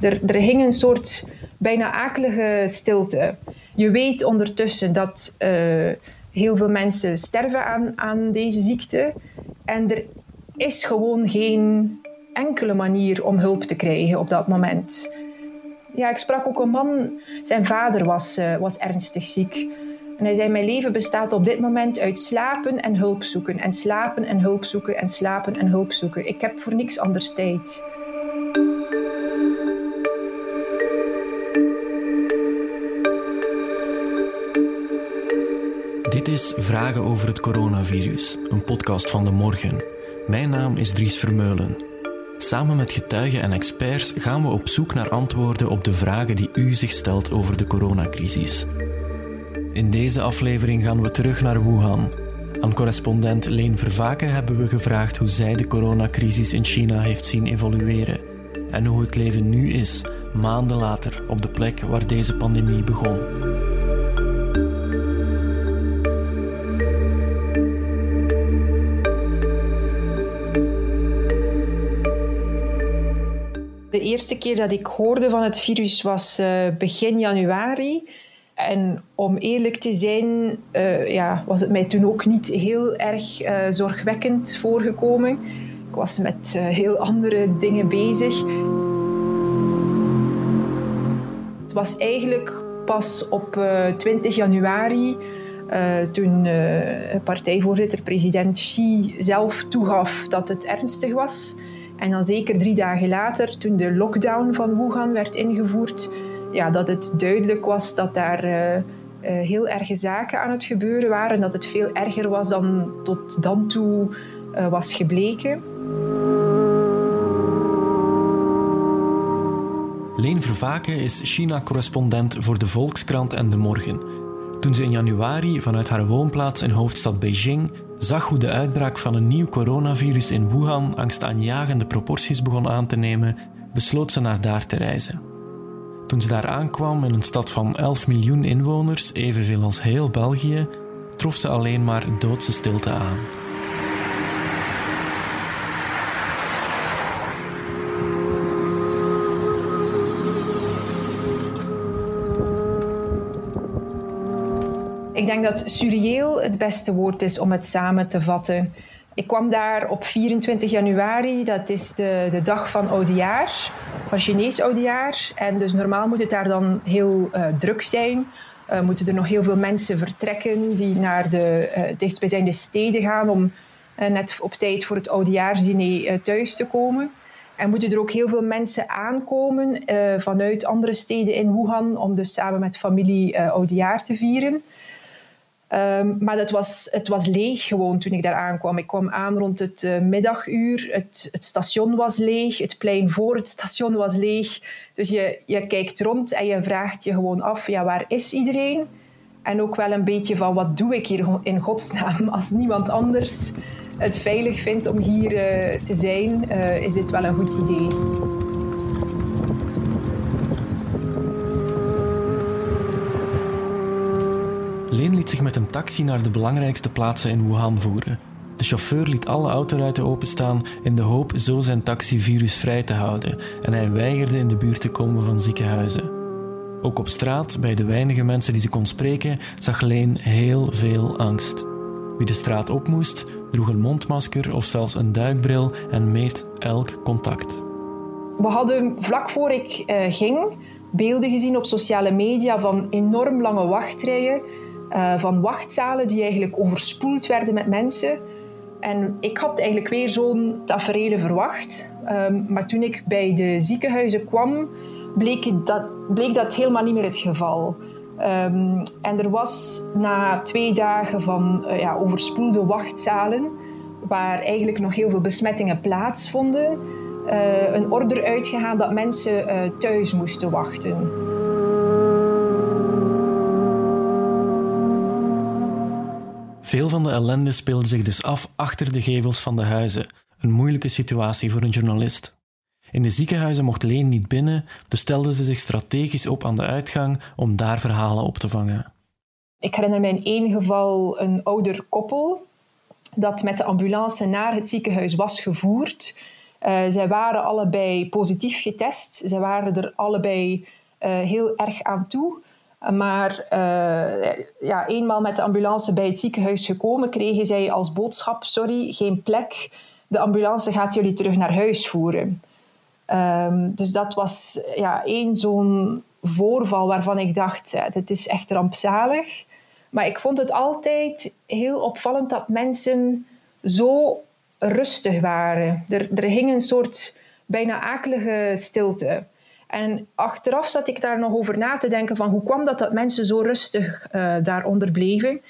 Er, er hing een soort bijna akelige stilte. Je weet ondertussen dat uh, heel veel mensen sterven aan, aan deze ziekte. En er is gewoon geen enkele manier om hulp te krijgen op dat moment. Ja, ik sprak ook een man, zijn vader was, uh, was ernstig ziek. En hij zei: Mijn leven bestaat op dit moment uit slapen en hulp zoeken. En slapen en hulp zoeken en slapen en hulp zoeken. Ik heb voor niks anders tijd. Dit is Vragen over het coronavirus, een podcast van de morgen. Mijn naam is Dries Vermeulen. Samen met getuigen en experts gaan we op zoek naar antwoorden op de vragen die u zich stelt over de coronacrisis. In deze aflevering gaan we terug naar Wuhan. Aan correspondent Leen Vervaken hebben we gevraagd hoe zij de coronacrisis in China heeft zien evolueren en hoe het leven nu is, maanden later, op de plek waar deze pandemie begon. Eerste keer dat ik hoorde van het virus was uh, begin januari. En om eerlijk te zijn, uh, ja, was het mij toen ook niet heel erg uh, zorgwekkend voorgekomen. Ik was met heel andere dingen bezig. Het was eigenlijk pas op 20 januari toen uh, partijvoorzitter, president Xi zelf toegaf dat het ernstig was. En dan zeker drie dagen later, toen de lockdown van Wuhan werd ingevoerd, ja, dat het duidelijk was dat daar uh, uh, heel erge zaken aan het gebeuren waren. Dat het veel erger was dan tot dan toe uh, was gebleken. Leen Vervaken is China-correspondent voor de Volkskrant en De Morgen. Toen ze in januari vanuit haar woonplaats in hoofdstad Beijing zag hoe de uitbraak van een nieuw coronavirus in Wuhan angstaanjagende proporties begon aan te nemen, besloot ze naar daar te reizen. Toen ze daar aankwam in een stad van 11 miljoen inwoners, evenveel als heel België, trof ze alleen maar doodse stilte aan. Denk dat surreëel het beste woord is om het samen te vatten. Ik kwam daar op 24 januari, dat is de, de dag van oudejaar, van Chinees oudejaar. En dus normaal moet het daar dan heel uh, druk zijn. Uh, moeten er nog heel veel mensen vertrekken die naar de uh, dichtstbijzijnde steden gaan om net op tijd voor het oudejaarsdiner thuis te komen. En moeten er ook heel veel mensen aankomen vanuit andere steden in Wuhan om dus samen met familie oudejaar te vieren. Um, maar het was, het was leeg gewoon toen ik daar aankwam. Ik kwam aan rond het uh, middaguur. Het, het, station was leeg. Het plein voor het station was leeg. Dus je, je kijkt rond en je vraagt je gewoon af: ja, waar is iedereen? En ook wel een beetje van: wat doe ik hier in godsnaam als niemand anders het veilig vindt om hier uh, te zijn? Uh, is dit wel een goed idee? Leen liet zich met een taxi naar de belangrijkste plaatsen in Wuhan voeren. De chauffeur liet alle autoruiten openstaan in de hoop zo zijn taxi virusvrij te houden en hij weigerde in de buurt te komen van ziekenhuizen. Ook op straat, bij de weinige mensen die ze kon spreken, zag Leen heel veel angst. Wie de straat op moest, droeg een mondmasker of zelfs een duikbril en meet elk contact. We hadden vlak voor ik uh, ging beelden gezien op sociale media van enorm lange wachtrijen uh, van wachtzalen die eigenlijk overspoeld werden met mensen. En ik had eigenlijk weer zo'n tafereel verwacht. Um, maar toen ik bij de ziekenhuizen kwam, bleek dat, bleek dat helemaal niet meer het geval. Um, en er was na twee dagen van uh, ja, overspoelde wachtzalen, waar eigenlijk nog heel veel besmettingen plaatsvonden, uh, een order uitgegaan dat mensen thuis moesten wachten. Ellende speelde zich dus af achter de gevels van de huizen, een moeilijke situatie voor een journalist. In de ziekenhuizen mocht Leen niet binnen, dus stelden ze zich strategisch op aan de uitgang om daar verhalen op te vangen. Ik herinner me in één geval een ouder koppel dat met de ambulance naar het ziekenhuis was gevoerd. Uh, zij waren allebei positief getest. Zij waren er allebei heel erg aan toe. Maar ja, eenmaal met de ambulance bij het ziekenhuis gekomen, kregen zij als boodschap: sorry, geen plek. De ambulance gaat jullie terug naar huis voeren. Um, dus dat was ja, één zo'n voorval waarvan ik dacht: dit is echt rampzalig. Maar ik vond het altijd heel opvallend dat mensen zo rustig waren. Er, er hing een soort bijna akelige stilte. En achteraf zat ik daar nog over na te denken van hoe kwam dat dat mensen zo rustig uh, daaronder bleven.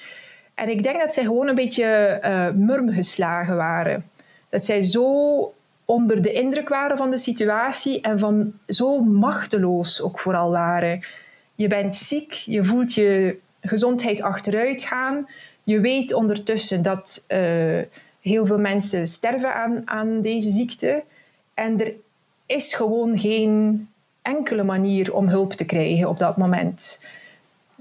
En ik denk dat zij gewoon een beetje uh, murm geslagen waren. Dat zij zo onder de indruk waren van de situatie en van zo machteloos ook vooral waren. Je bent ziek, je voelt je gezondheid achteruit gaan. Je weet ondertussen dat uh, heel veel mensen sterven aan, aan deze ziekte. En er is gewoon geen enkele manier om hulp te krijgen op dat moment.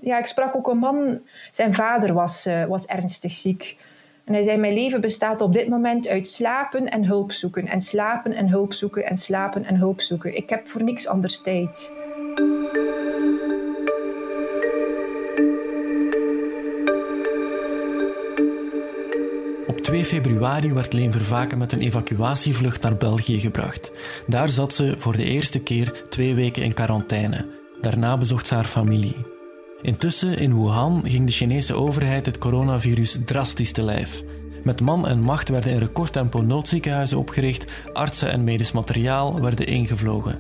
Ja, ik sprak ook een man, zijn vader was, uh, was ernstig ziek. En hij zei: Mijn leven bestaat op dit moment uit slapen en hulp zoeken. En slapen en hulp zoeken en slapen en hulp zoeken. Ik heb voor niks anders tijd. Februari werd Leen Vervaken met een evacuatievlucht naar België gebracht. Daar zat ze voor de eerste keer twee weken in quarantaine. Daarna bezocht ze haar familie. Intussen in Wuhan ging de Chinese overheid het coronavirus drastisch te lijf. Met man en macht werden in recordtempo noodziekenhuizen opgericht, artsen en medisch materiaal werden ingevlogen.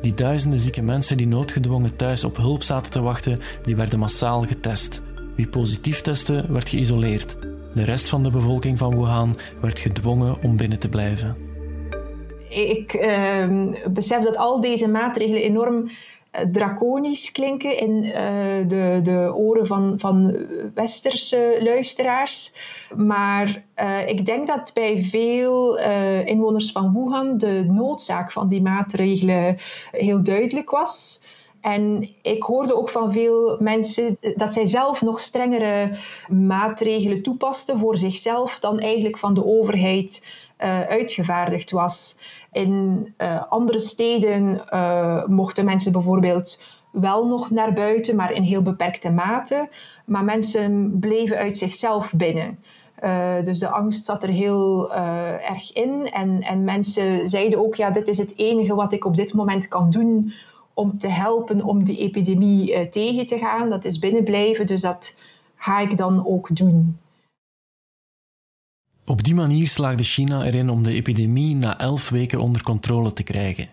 Die duizenden zieke mensen die noodgedwongen thuis op hulp zaten te wachten, die werden massaal getest. Wie positief testte, werd geïsoleerd. De rest van de bevolking van Wuhan werd gedwongen om binnen te blijven. Ik uh, besef dat al deze maatregelen enorm eh, draconisch klinken in uh, de, de oren van, van westerse luisteraars. Maar uh, ik denk dat bij veel inwoners van Wuhan de noodzaak van die maatregelen heel duidelijk was. En ik hoorde ook van veel mensen dat zij zelf nog strengere maatregelen toepasten voor zichzelf dan eigenlijk van de overheid uh, uitgevaardigd was. In uh, andere steden uh, mochten mensen bijvoorbeeld wel nog naar buiten, maar in heel beperkte mate. Maar mensen bleven uit zichzelf binnen. Dus de angst zat er heel erg in. En, en mensen zeiden ook: ja, dit is het enige wat ik op dit moment kan doen om te helpen om die epidemie uh, tegen te gaan. Dat is binnenblijven, dus dat ga ik dan ook doen. Op die manier slaagde China erin om de epidemie na elf weken onder controle te krijgen.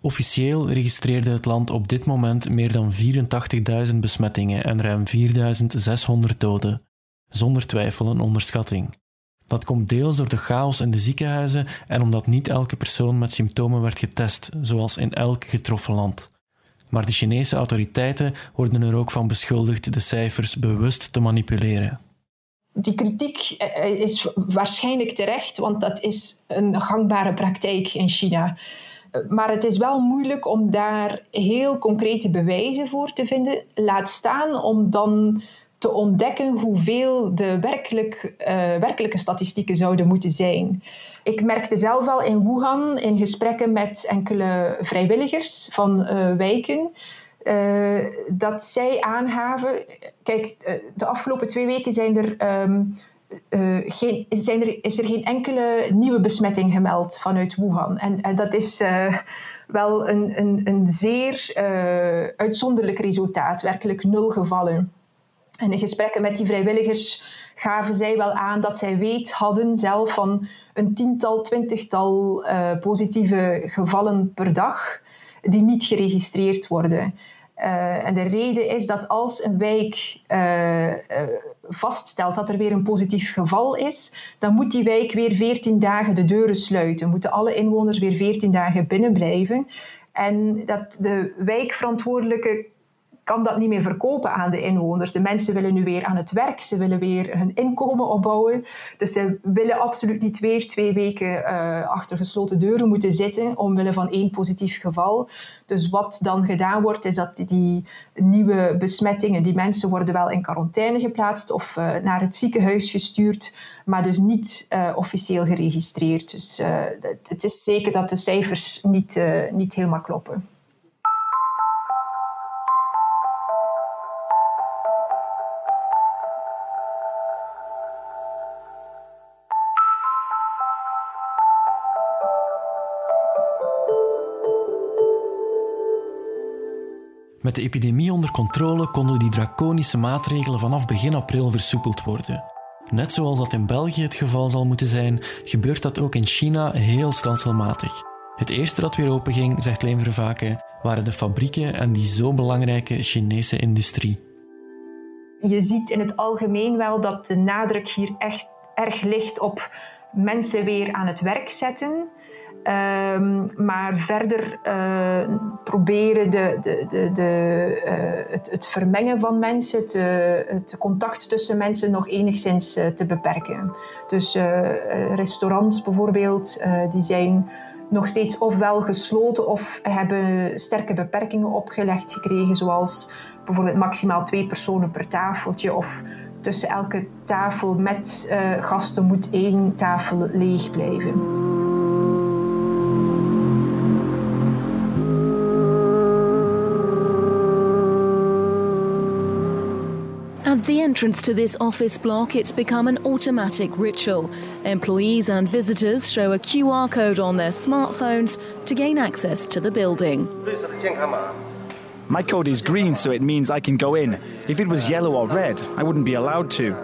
Officieel registreerde het land op dit moment meer dan 84.000 besmettingen en ruim 4.600 doden. Zonder twijfel een onderschatting. Dat komt deels door de chaos in de ziekenhuizen en omdat niet elke persoon met symptomen werd getest, zoals in elk getroffen land. Maar de Chinese autoriteiten worden er ook van beschuldigd de cijfers bewust te manipuleren die kritiek eh, is waarschijnlijk terecht, want dat is een gangbare praktijk in China. Maar het is wel moeilijk om daar heel concrete bewijzen voor te vinden. Laat staan om dan te ontdekken hoeveel de werkelijk, uh, werkelijke statistieken zouden moeten zijn. Ik merkte zelf al in Wuhan in gesprekken met enkele vrijwilligers van uh, wijken uh, dat zij aanhaven. Kijk, de afgelopen twee weken zijn er, uh, geen, zijn er, is er geen enkele nieuwe besmetting gemeld vanuit Wuhan. En, en dat is wel een, een, een zeer uitzonderlijk resultaat, werkelijk nul gevallen. In gesprekken met die vrijwilligers gaven zij wel aan dat zij weet hadden zelf van een tiental, twintigtal positieve gevallen per dag die niet geregistreerd worden. Uh, en de reden is dat als een wijk uh, vaststelt dat er weer een positief geval is, dan moet die wijk weer 14 dagen de deuren sluiten. Moeten alle inwoners weer 14 dagen binnen blijven. En dat de wijkverantwoordelijke kan dat niet meer verkopen aan de inwoners. De mensen willen nu weer aan het werk, ze willen weer hun inkomen opbouwen. Dus ze willen absoluut niet weer twee weken uh, achter gesloten deuren moeten zitten omwille van één positief geval. Dus wat dan gedaan wordt, is dat die nieuwe besmettingen, die mensen worden wel in quarantaine geplaatst of uh, naar het ziekenhuis gestuurd, maar dus niet uh, officieel geregistreerd. Dus het is zeker dat de cijfers niet, niet helemaal kloppen. Met de epidemie onder controle konden die draconische maatregelen vanaf begin april versoepeld worden. Net zoals dat in België het geval zal moeten zijn, gebeurt dat ook in China heel stelselmatig. Het eerste dat weer openging, zegt Leen Vervaken, waren de fabrieken en die zo belangrijke Chinese industrie. Je ziet in het algemeen wel dat de nadruk hier echt erg ligt op mensen weer aan het werk zetten. Um, maar verder uh, proberen de, de, de, uh, het, het, vermengen van mensen, het, het, contact tussen mensen nog enigszins uh, te beperken. Dus restaurants bijvoorbeeld, die zijn nog steeds ofwel gesloten of hebben sterke beperkingen opgelegd gekregen, zoals bijvoorbeeld maximaal twee personen per tafeltje of tussen elke tafel met gasten moet één tafel leeg blijven. Entrance to this office block, it's become an automatic ritual. Employees and visitors show a QR code on their smartphones to gain access to the building. My code is green, so it means I can go in. If it was yellow or red, I wouldn't be allowed to.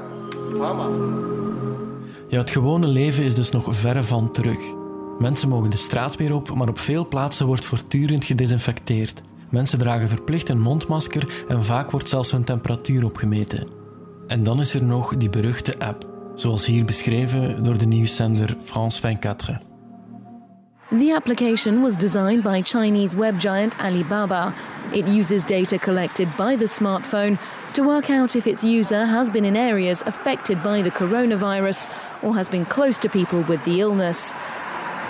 Ja, het gewone leven is dus nog verre van terug. Mensen mogen de straat weer op, maar op veel plaatsen wordt voortdurend gedesinfecteerd. Mensen dragen verplicht een mondmasker en vaak wordt zelfs hun temperatuur opgemeten. En dan is er nog die beruchte app, zoals hier beschreven door de nieuwszender France 24. The application was designed by Chinese web giant Alibaba. It uses data collected by the smartphone to work out if its user has been in areas affected by the coronavirus or has been close to people with the illness.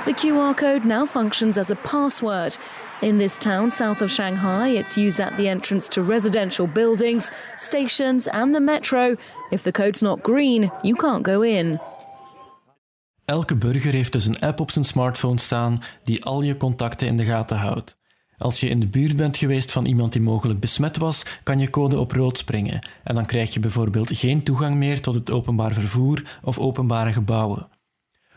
The QR code now functions as a password in this town south of Shanghai, it's used at the entrance to residential buildings, stations, and the metro. If the code's not green, you can't go in. Elke burger heeft dus een app op zijn smartphone staan die al je contacten in de gaten houdt. Als je in de buurt bent geweest van iemand die mogelijk besmet was, kan je code op rood springen en dan krijg je bijvoorbeeld geen toegang meer tot het openbaar vervoer of openbare gebouwen.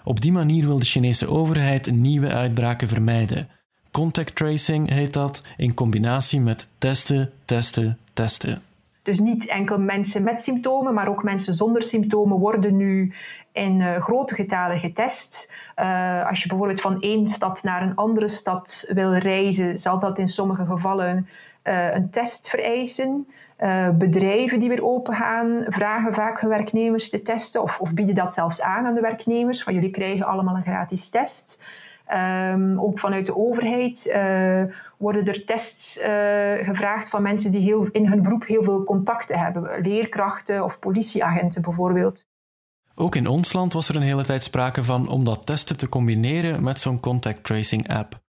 Op die manier wil de Chinese overheid nieuwe uitbraken vermijden, Contact tracing heet dat, in combinatie met testen, testen, testen. Dus niet enkel mensen met symptomen, maar ook mensen zonder symptomen worden nu in uh, grote getalen getest. Uh, als je bijvoorbeeld van één stad naar een andere stad wil reizen, zal dat in sommige gevallen uh, een test vereisen. bedrijven die weer open gaan, vragen vaak hun werknemers te testen of, of bieden dat zelfs aan aan de werknemers. Van jullie krijgen allemaal een gratis test. Um, ook vanuit de overheid uh, worden er tests uh, gevraagd van mensen die heel, in hun beroep heel veel contacten hebben. Leerkrachten of politieagenten bijvoorbeeld. Ook in ons land was er een hele tijd sprake van om dat testen te combineren met zo'n contact tracing app.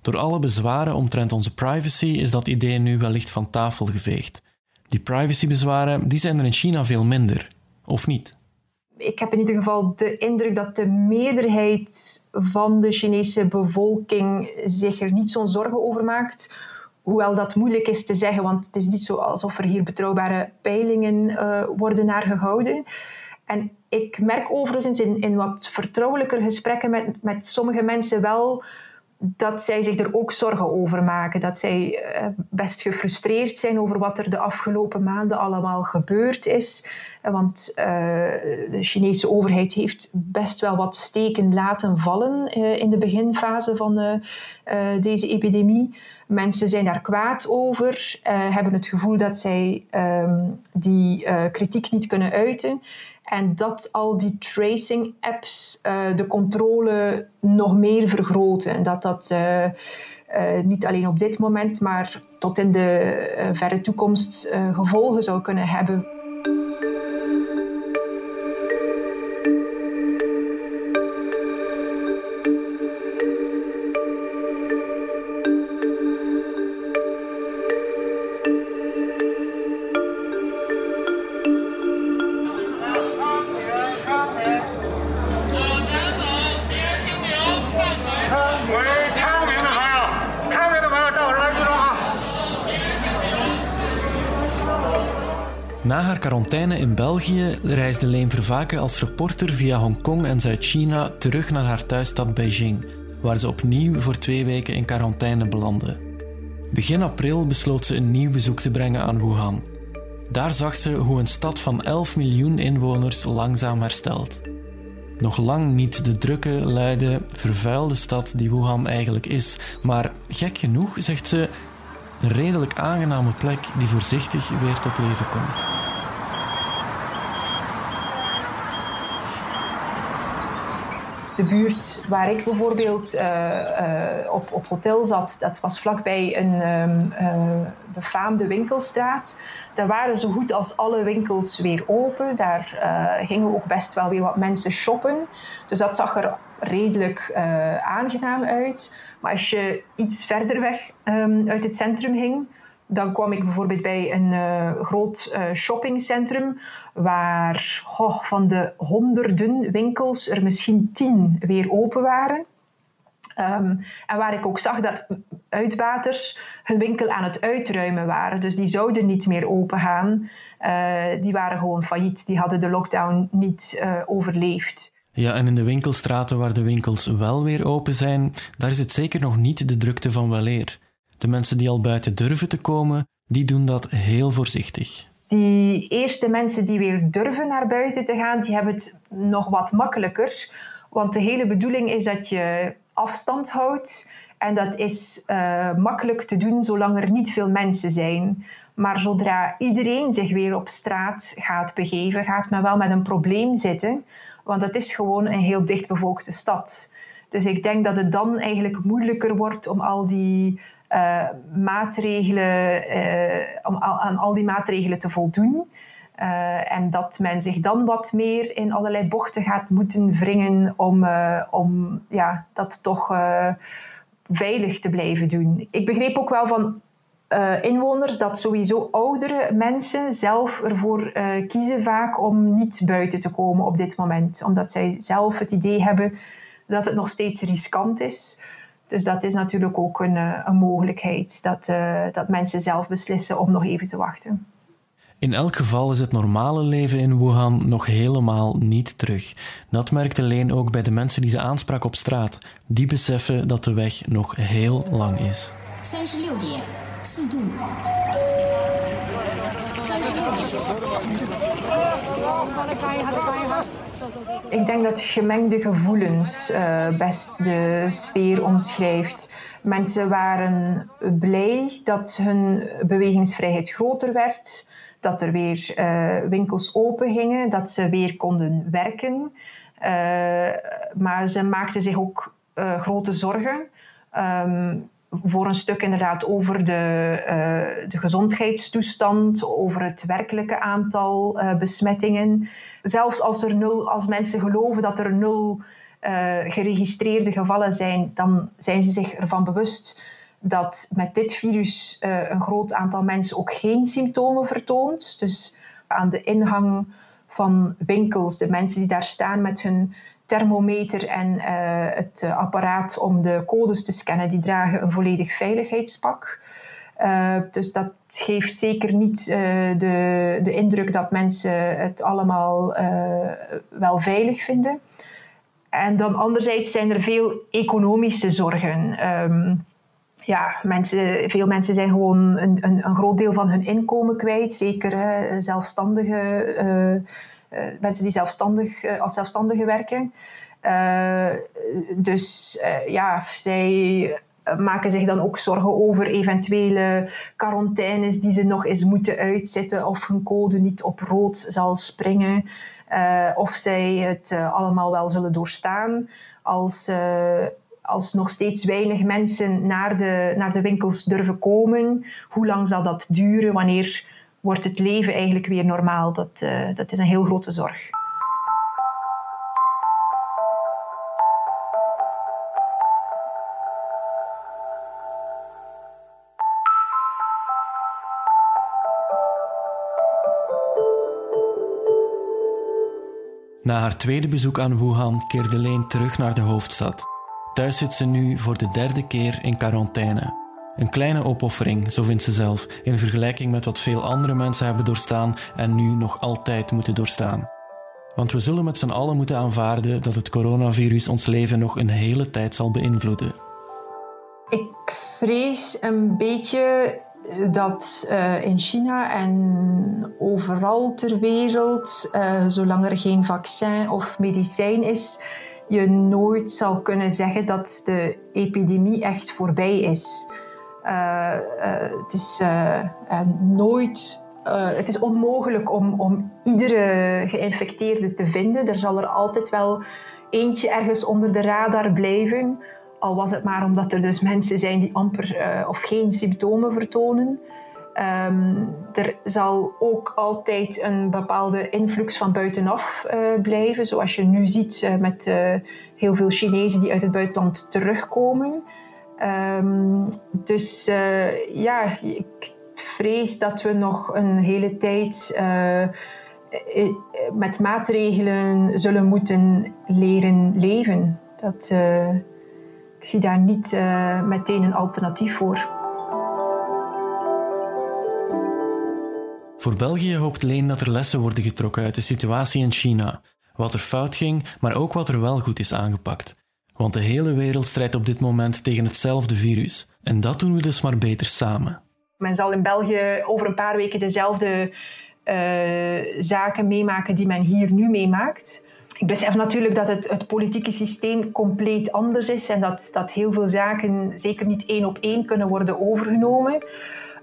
Door alle bezwaren omtrent onze privacy is dat idee nu wellicht van tafel geveegd. Die privacybezwaren die zijn er in China veel minder, of niet? Ik heb in ieder geval de indruk dat de meerderheid van de Chinese bevolking zich er niet zo'n zorgen over maakt. Hoewel dat moeilijk is te zeggen, want het is niet zo alsof er hier betrouwbare peilingen uh, worden naar gehouden. En ik merk overigens in, in wat vertrouwelijker gesprekken met, met sommige mensen wel dat zij zich er ook zorgen over maken. Dat zij eh, best gefrustreerd zijn over wat er de afgelopen maanden allemaal gebeurd is. Eh, want uh, de Chinese overheid heeft best wel wat steken laten vallen in de beginfase van deze epidemie. Mensen zijn daar kwaad over, hebben het gevoel dat zij um, die kritiek niet kunnen uiten. En dat al die tracing apps uh, de controle nog meer vergroten. En dat dat niet alleen op dit moment, maar tot in de verre toekomst gevolgen zou kunnen hebben. In België reisde Leen Vervaken als reporter via Hongkong en Zuid-China terug naar haar thuisstad Beijing, waar ze opnieuw voor twee weken in quarantaine belandde. Begin april besloot ze een nieuw bezoek te brengen aan Wuhan. Daar zag ze hoe een stad van 11 miljoen inwoners langzaam herstelt. Nog lang niet de drukke, luide, vervuilde stad die Wuhan eigenlijk is, maar gek genoeg, zegt ze, een redelijk aangename plek die voorzichtig weer tot leven komt. De buurt waar ik bijvoorbeeld uh, uh, op, op hotel zat, dat was vlakbij een um, uh, befaamde winkelstraat. Daar waren zo goed als alle winkels weer open. Daar gingen ook best wel weer wat mensen shoppen. Dus dat zag er redelijk aangenaam uit. Maar als je iets verder weg um, uit het centrum ging, dan kwam ik bijvoorbeeld bij een groot shoppingcentrum waar van de honderden winkels er misschien tien weer open waren. Um, en waar ik ook zag dat uitbaters hun winkel aan het uitruimen waren. Dus die zouden niet meer open gaan. Uh, die waren gewoon failliet. Die hadden de lockdown niet overleefd. Ja, en in de winkelstraten waar de winkels wel weer open zijn, daar is het zeker nog niet de drukte van weleer. De mensen die al buiten durven te komen, die doen dat heel voorzichtig die eerste mensen die weer durven naar buiten te gaan, die hebben het nog wat makkelijker. Want de hele bedoeling is dat je afstand houdt. En dat is uh, makkelijk te doen zolang er niet veel mensen zijn. Maar zodra iedereen zich weer op straat gaat begeven, gaat men wel met een probleem zitten. Want het is gewoon een heel dichtbevolkte stad. Dus ik denk dat het dan eigenlijk moeilijker wordt om al die uh, maatregelen, uh, om aan al die maatregelen te voldoen. Uh, en dat men zich dan wat meer in allerlei bochten gaat moeten wringen om, om ja, dat toch veilig te blijven doen. Ik begreep ook wel van inwoners dat sowieso oudere mensen zelf ervoor kiezen vaak om niet buiten te komen op dit moment. Omdat zij zelf het idee hebben dat het nog steeds riskant is. Dus dat is natuurlijk ook een, eh, een mogelijkheid, dat, uh, dat mensen zelf beslissen om nog even te wachten. In elk geval is het normale leven in Wuhan nog helemaal niet terug. Dat merkte Leen ook bij de mensen die ze aansprak op straat. Die beseffen dat de weg nog heel lang is. 36 ik denk dat gemengde gevoelens uh, best de sfeer omschrijft. Mensen waren blij dat hun bewegingsvrijheid groter werd, dat er weer uh, winkels open gingen, dat ze weer konden werken. Uh, maar ze maakten zich ook grote zorgen. Um, voor een stuk inderdaad over de, uh, de gezondheidstoestand, over het werkelijke aantal uh, besmettingen. Zelfs als, er nul, als mensen geloven dat er nul uh, geregistreerde gevallen zijn, dan zijn ze zich ervan bewust dat met dit virus een groot aantal mensen ook geen symptomen vertoont. Dus aan de ingang van winkels, de mensen die daar staan met hun thermometer en uh, het uh, apparaat om de codes te scannen, die dragen een volledig veiligheidspak. Uh, dus dat geeft zeker niet de, de indruk dat mensen het allemaal wel veilig vinden. En dan anderzijds zijn er veel economische zorgen. Um, ja, mensen, veel mensen zijn gewoon een, een, een, groot deel van hun inkomen kwijt. Zeker zelfstandige uh, mensen die zelfstandig, uh, als zelfstandigen werken. Uh, dus ja, zij maken zich dan ook zorgen over eventuele quarantaines die ze nog eens moeten uitzetten of hun code niet op rood zal springen. of zij het allemaal wel zullen doorstaan als, als nog steeds weinig mensen naar de, naar de winkels durven komen, hoe lang zal dat duren? Wanneer wordt het leven eigenlijk weer normaal? Dat, uh, dat is een heel grote zorg. Na haar tweede bezoek aan Wuhan keerde Leen terug naar de hoofdstad. Thuis zit ze nu voor de derde keer in quarantaine. Een kleine opoffering, zo vindt ze zelf, in vergelijking met wat veel andere mensen hebben doorstaan en nu nog altijd moeten doorstaan. Want we zullen met z'n allen moeten aanvaarden dat het coronavirus ons leven nog een hele tijd zal beïnvloeden. Ik vrees een beetje dat uh, in China en overal ter wereld, uh, zolang er geen vaccin of medicijn is, je nooit zal kunnen zeggen dat de epidemie echt voorbij is. Uh, het is nooit. het is onmogelijk om, om iedere geïnfecteerde te vinden. Er zal er altijd wel eentje ergens onder de radar blijven. Al was het maar omdat er dus mensen zijn die amper of geen symptomen vertonen. Um, er zal ook altijd een bepaalde influx van buitenaf blijven, zoals je nu ziet met heel veel Chinezen die uit het buitenland terugkomen. Um, dus ja, ik vrees dat we nog een hele tijd met maatregelen zullen moeten leren leven. Dat, ik zie daar niet uh, meteen een alternatief voor. Voor België hoopt Leen dat er lessen worden getrokken uit de situatie in China. Wat er fout ging, maar ook wat er wel goed is aangepakt. Want de hele wereld strijdt op dit moment tegen hetzelfde virus. En dat doen we dus maar beter samen. Men zal in België over een paar weken dezelfde uh, zaken meemaken die men hier nu meemaakt ik besef natuurlijk dat het, het, politieke systeem compleet anders is en dat, dat heel veel zaken zeker niet één op één kunnen worden overgenomen.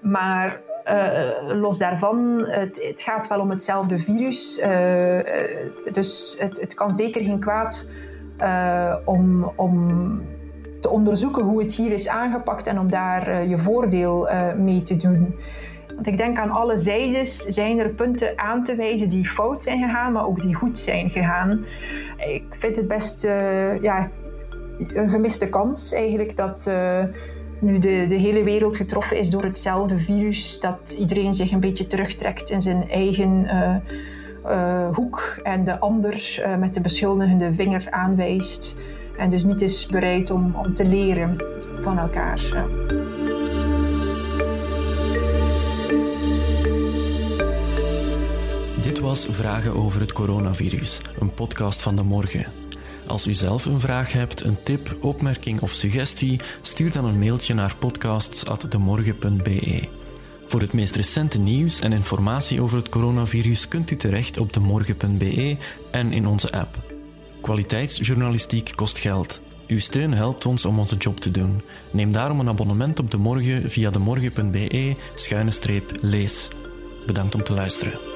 Maar uh, los daarvan, het, het, gaat wel om hetzelfde virus. Uh, dus het, het, kan zeker geen kwaad uh, om, om te onderzoeken hoe het hier is aangepakt en om daar je voordeel mee te doen. Want ik denk aan alle zijdes zijn er punten aan te wijzen die fout zijn gegaan, maar ook die goed zijn gegaan. Ik vind het best ja, een gemiste kans eigenlijk dat nu de, de hele wereld getroffen is door hetzelfde virus, dat iedereen zich een beetje terugtrekt in zijn eigen hoek en de ander met de beschuldigende vinger aanwijst. En dus niet is bereid om, om te leren van elkaar. Dit was Vragen over het coronavirus, een podcast van de morgen. Als u zelf een vraag hebt, een tip, opmerking of suggestie, stuur dan een mailtje naar podcasts.demorgen.be. Voor het meest recente nieuws en informatie over het coronavirus kunt u terecht op demorgen.be en in onze app. Kwaliteitsjournalistiek kost geld. Uw steun helpt ons om onze job te doen. Neem daarom een abonnement op De Morgen via demorgen.be-lees. Bedankt om te luisteren.